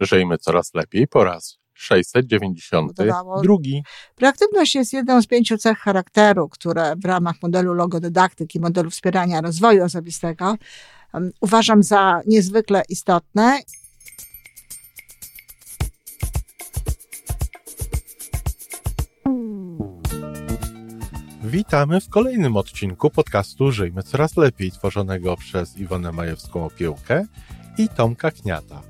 Żyjmy coraz lepiej po raz 692. Proaktywność jest jedną z pięciu cech charakteru, które w ramach modelu logodydaktyki, modelu wspierania rozwoju osobistego um, uważam za niezwykle istotne. Witamy w kolejnym odcinku podcastu Żyjmy Coraz Lepiej, tworzonego przez Iwonę Majewską-Opiełkę i Tomka Kniata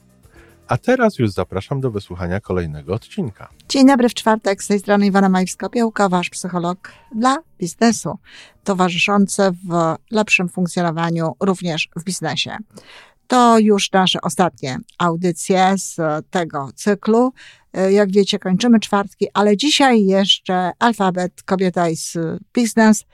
A teraz już zapraszam do wysłuchania kolejnego odcinka. Dzień dobry w czwartek, z tej strony Iwana Majwska-Piołka, wasz psycholog dla biznesu, towarzyszący w lepszym funkcjonowaniu również w biznesie. To już nasze ostatnie audycje z tego cyklu. Jak wiecie, kończymy czwartki, ale dzisiaj jeszcze alfabet kobieta jest biznes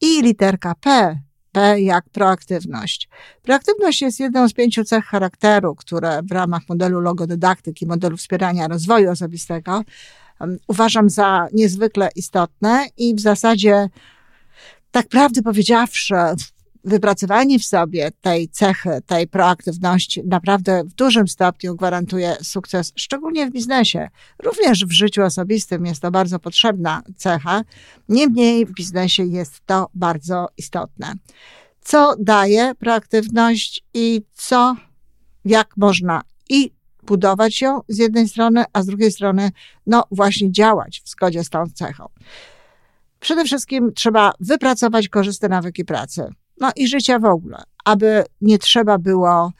i literka P P jak proaktywność. Proaktywność jest jedną z pięciu cech charakteru, które w ramach modelu logodydaktyki, modelu wspierania rozwoju osobistego um, uważam za niezwykle istotne i w zasadzie, tak prawdę powiedziawszy, wypracowanie w sobie tej cechy, tej proaktywności naprawdę w dużym stopniu gwarantuje sukces, szczególnie w biznesie. Również w życiu osobistym jest to bardzo potrzebna cecha, niemniej w biznesie jest to bardzo istotne. Co daje proaktywność i co, jak można i budować ją z jednej strony, a z drugiej strony, no właśnie działać w zgodzie z tą cechą. Przede wszystkim trzeba wypracować korzystne nawyki pracy no i życia w ogóle, aby nie trzeba było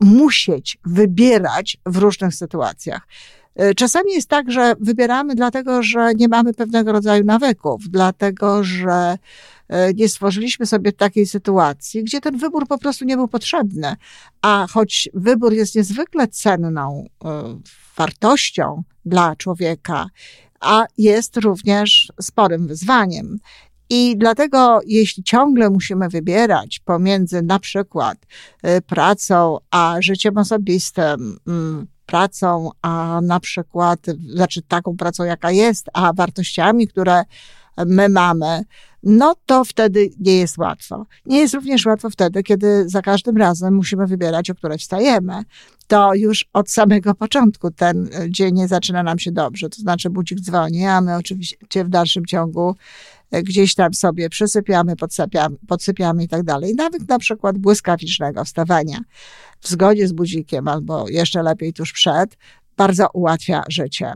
musieć wybierać w różnych sytuacjach. Y, czasami jest tak, że wybieramy dlatego, że nie mamy pewnego rodzaju nawyków, dlatego, że y, nie stworzyliśmy sobie takiej sytuacji, gdzie ten wybór po prostu nie był potrzebny. A choć wybór jest niezwykle cenną y, wartością dla człowieka, a jest również sporym wyzwaniem. I dlatego, jeśli ciągle musimy wybierać pomiędzy na przykład y, pracą a życiem osobistym, mm, pracą, a na przykład, znaczy taką pracą, jaka jest, a wartościami, które my mamy, no to wtedy nie jest łatwo. Nie jest również łatwo wtedy, kiedy za każdym razem musimy wybierać, o której wstajemy. To już od samego początku ten dzień nie zaczyna nam się dobrze. To znaczy budzik dzwoni, a my oczywiście w dalszym ciągu gdzieś tam sobie przysypiamy, podsypiamy, podsypiamy i tak dalej. Nawet na przykład błyskawicznego wstawania w zgodzie z budzikiem albo jeszcze lepiej tuż przed, bardzo ułatwia życie.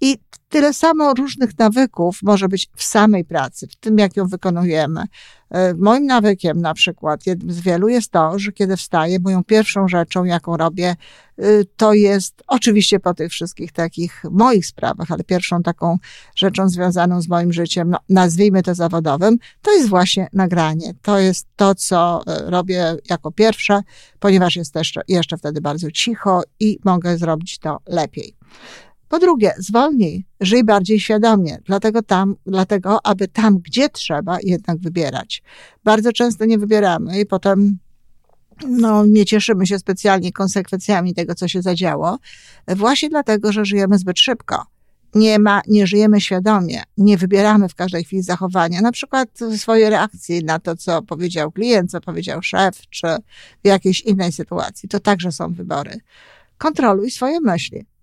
I tyle samo różnych nawyków może być w samej pracy, w tym, jak ją wykonujemy. E, moim nawykiem, na przykład, jednym z wielu jest to, że kiedy wstaję, moją pierwszą rzeczą, jaką robię, e, to jest oczywiście po tych wszystkich takich moich sprawach, ale pierwszą taką rzeczą związaną z moim życiem, no, nazwijmy to zawodowym, to jest właśnie nagranie. To jest to, co e, robię jako pierwsze, ponieważ jest też jeszcze wtedy bardzo cicho i mogę zrobić to lepiej. Po drugie, zwolnij, żyj bardziej świadomie, dlatego tam, dlatego, aby tam, gdzie trzeba, jednak wybierać. Bardzo często nie wybieramy i potem no, nie cieszymy się specjalnie konsekwencjami tego, co się zadziało, właśnie dlatego, że żyjemy zbyt szybko. Nie ma, nie żyjemy świadomie, nie wybieramy w każdej chwili zachowania, na przykład swojej reakcji na to, co powiedział klient, co powiedział szef, czy w jakiejś innej sytuacji. To także są wybory. Kontroluj swoje myśli.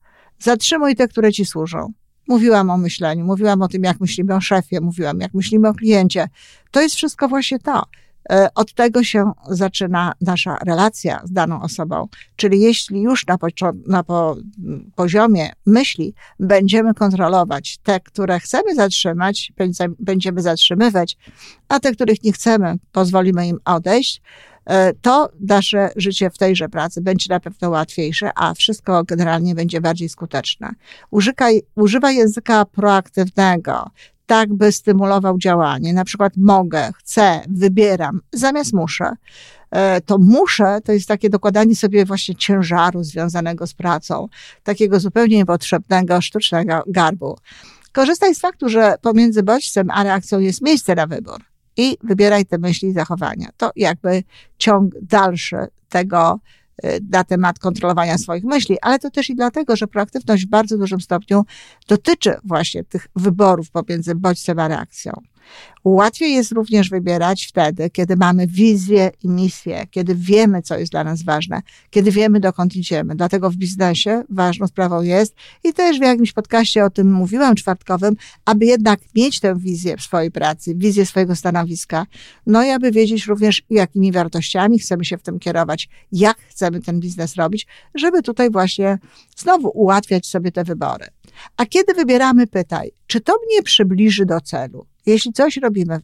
Zatrzymuj te, które ci służą. Mówiłam o myśleniu, mówiłam o tym, jak myślimy o szefie, mówiłam, jak myślimy o kliencie. To jest wszystko właśnie to. E, od tego się zaczyna nasza relacja z daną osobą. Czyli jeśli już na, na po poziomie myśli będziemy kontrolować te, które chcemy zatrzymać, będziemy zatrzymywać, a te, których nie chcemy, pozwolimy im odejść, to nasze życie w tejże pracy będzie na pewno łatwiejsze, a wszystko generalnie będzie bardziej skuteczne. Użykaj, używaj języka proaktywnego, tak by stymulował działanie. Na przykład mogę, chcę, wybieram, zamiast muszę. E, to muszę to jest takie dokładanie sobie właśnie ciężaru związanego z pracą, takiego zupełnie niepotrzebnego, sztucznego garbu. Korzystaj z faktu, że pomiędzy bodźcem a reakcją jest miejsce na wybór i wybieraj te myśli i zachowania. To jakby ciąg dalszy tego y, na temat kontrolowania swoich myśli, ale to też i dlatego, że proaktywność w bardzo dużym stopniu dotyczy właśnie tych wyborów pomiędzy bodźcem a reakcją. Łatwiej jest również wybierać wtedy, kiedy mamy wizję i misję, kiedy wiemy, co jest dla nas ważne, kiedy wiemy, dokąd idziemy. Dlatego w biznesie ważną sprawą jest, i też w jakimś podcaście o tym mówiłam czwartkowym, aby jednak mieć tę wizję swojej pracy, wizję swojego stanowiska, no i aby wiedzieć również, jakimi wartościami chcemy się w tym kierować, jak chcemy ten biznes robić, żeby tutaj właśnie znowu ułatwiać sobie te wybory. A kiedy wybieramy, pytaj, czy to mnie przybliży do celu? Jeśli coś robimy,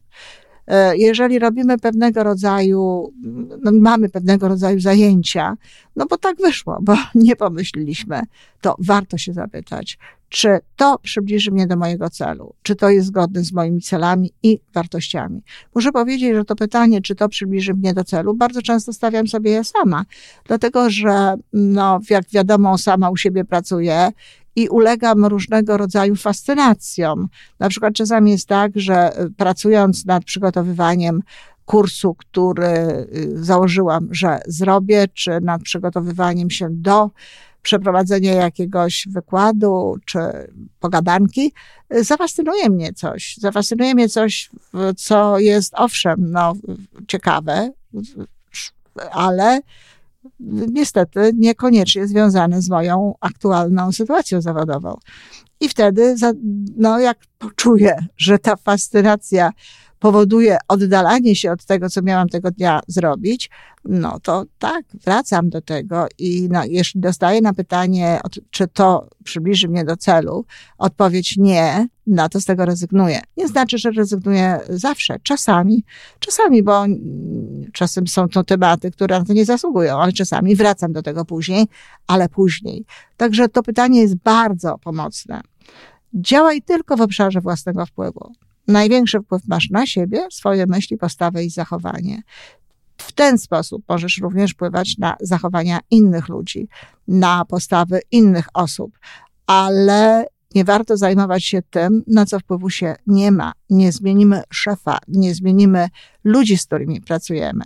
e, jeżeli robimy pewnego rodzaju, no mamy pewnego rodzaju zajęcia, no bo tak wyszło, bo nie pomyśleliśmy, to warto się zapytać, czy to przybliży mnie do mojego celu, czy to jest zgodne z moimi celami i wartościami. Muszę powiedzieć, że to pytanie, czy to przybliży mnie do celu, bardzo często stawiam sobie je sama, dlatego że, no, jak wiadomo, sama u siebie pracuję i ulegam różnego rodzaju fascynacjom. Na przykład czasami jest tak, że y, pracując nad przygotowywaniem kursu, który y, założyłam, że zrobię, czy nad przygotowywaniem się do przeprowadzenia jakiegoś wykładu czy pogadanki, y, zafascynuje mnie coś. Zafascynuje mnie coś, co jest owszem, no, ciekawe, ale niestety niekoniecznie związane z moją aktualną sytuacją zawodową. I wtedy, no, jak poczuję, że ta fascynacja powoduje oddalanie się od tego, co miałam tego dnia zrobić, no to tak, wracam do tego i no, jeśli dostaję na pytanie, czy to przybliży mnie do celu, odpowiedź nie, no to z tego rezygnuję. Nie znaczy, że rezygnuję zawsze, czasami, czasami, bo czasem są to tematy, które na to nie zasługują, ale czasami wracam do tego później, ale później. Także to pytanie jest bardzo pomocne. Działaj tylko w obszarze własnego wpływu. Największy wpływ masz na siebie, swoje myśli, postawę i zachowanie. W ten sposób możesz również wpływać na zachowania innych ludzi, na postawy innych osób, ale nie warto zajmować się tym, na co wpływu się nie ma. Nie zmienimy szefa, nie zmienimy ludzi, z którymi pracujemy.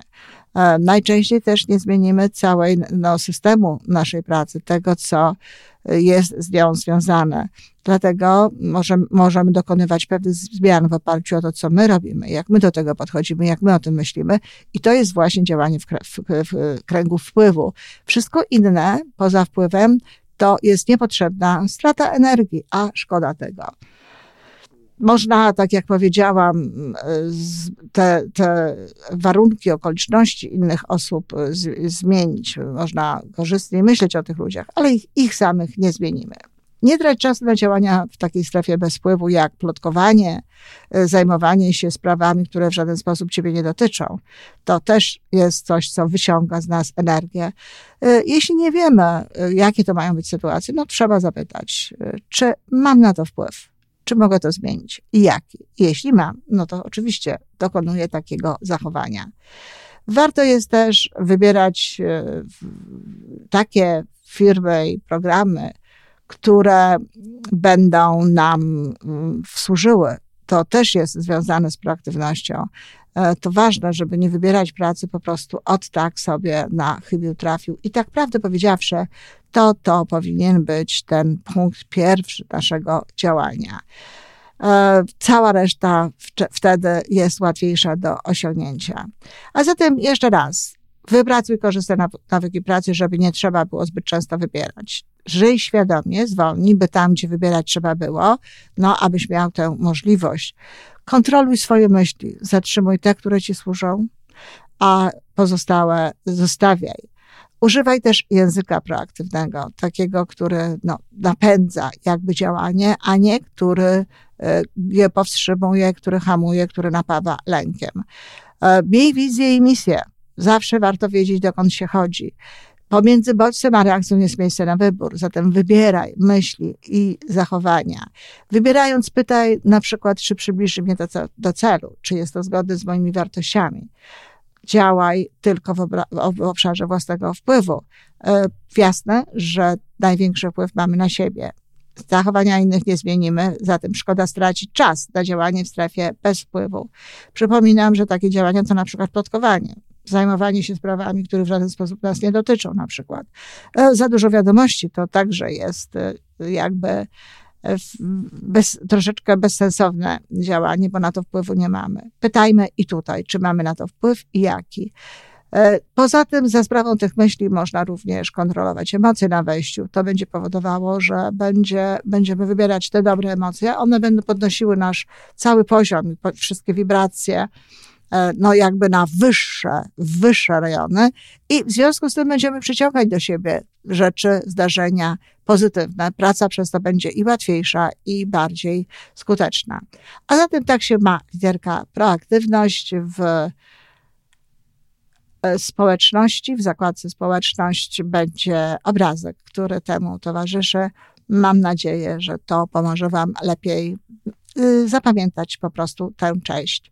E, najczęściej też nie zmienimy całej no, systemu naszej pracy, tego, co jest z nią związane. Dlatego możemy, możemy dokonywać pewnych zmian w oparciu o to, co my robimy, jak my do tego podchodzimy, jak my o tym myślimy. I to jest właśnie działanie w, w, w kręgu wpływu. Wszystko inne poza wpływem to jest niepotrzebna strata energii, a szkoda tego. Można, tak jak powiedziałam, te, te warunki, okoliczności innych osób z, zmienić. Można korzystnie myśleć o tych ludziach, ale ich, ich samych nie zmienimy. Nie trać czasu na działania w takiej strefie bez wpływu, jak plotkowanie, zajmowanie się sprawami, które w żaden sposób ciebie nie dotyczą. To też jest coś, co wyciąga z nas energię. Jeśli nie wiemy, jakie to mają być sytuacje, no trzeba zapytać, czy mam na to wpływ czy mogę to zmienić i jaki? Jeśli mam, no to oczywiście dokonuję takiego zachowania. Warto jest też wybierać e, takie firmy i programy, które będą nam mm, służyły. To też jest związane z proaktywnością. E, to ważne, żeby nie wybierać pracy po prostu od tak sobie na chybił trafił. I tak prawdę powiedziawszy, to to powinien być ten punkt pierwszy naszego działania. E, cała reszta wtedy jest łatwiejsza do osiągnięcia. A zatem jeszcze raz, wypracuj korzystne nawyki pracy, żeby nie trzeba było zbyt często wybierać. Żyj świadomie, zwolnij, by tam, gdzie wybierać trzeba było, no, abyś miał tę możliwość. Kontroluj swoje myśli, zatrzymuj te, które ci służą, a pozostałe zostawiaj. Używaj też języka proaktywnego, takiego, który no, napędza jakby działanie, a nie który e, je powstrzymuje, który hamuje, który napawa lękiem. E, miej wizję i misję. Zawsze warto wiedzieć, dokąd się chodzi. Pomiędzy bodźcem a reakcją jest miejsce na wybór, zatem wybieraj myśli i zachowania. Wybierając pytaj na przykład, czy przybliży mnie do, do celu, czy jest to zgodne z moimi wartościami działaj tylko w, w obszarze własnego wpływu. E, jasne, że największy wpływ mamy na siebie. zachowania innych nie zmienimy, zatem szkoda stracić czas na działanie w strefie bez wpływu. Przypominam, że takie działania to na przykład plotkowanie, zajmowanie się sprawami, które w żaden sposób nas nie dotyczą, na przykład. E, za dużo wiadomości to także jest e, jakby e, bez, troszeczkę bezsensowne działanie, bo na to wpływu nie mamy. Pytajmy i tutaj, czy mamy na to wpływ i jaki. Poza tym, za sprawą tych myśli można również kontrolować emocje na wejściu. To będzie powodowało, że będzie, będziemy wybierać te dobre emocje. One będą podnosiły nasz cały poziom, wszystkie wibracje, no jakby na wyższe, wyższe rejony i w związku z tym będziemy przyciągać do siebie rzeczy, zdarzenia pozytywne. Praca przez to będzie i łatwiejsza, i bardziej skuteczna. A zatem tak się ma literka proaktywność w e, społeczności, w zakładce społeczność będzie obrazek, który temu towarzyszy. Mam nadzieję, że to pomoże Wam lepiej y, zapamiętać po prostu tę część.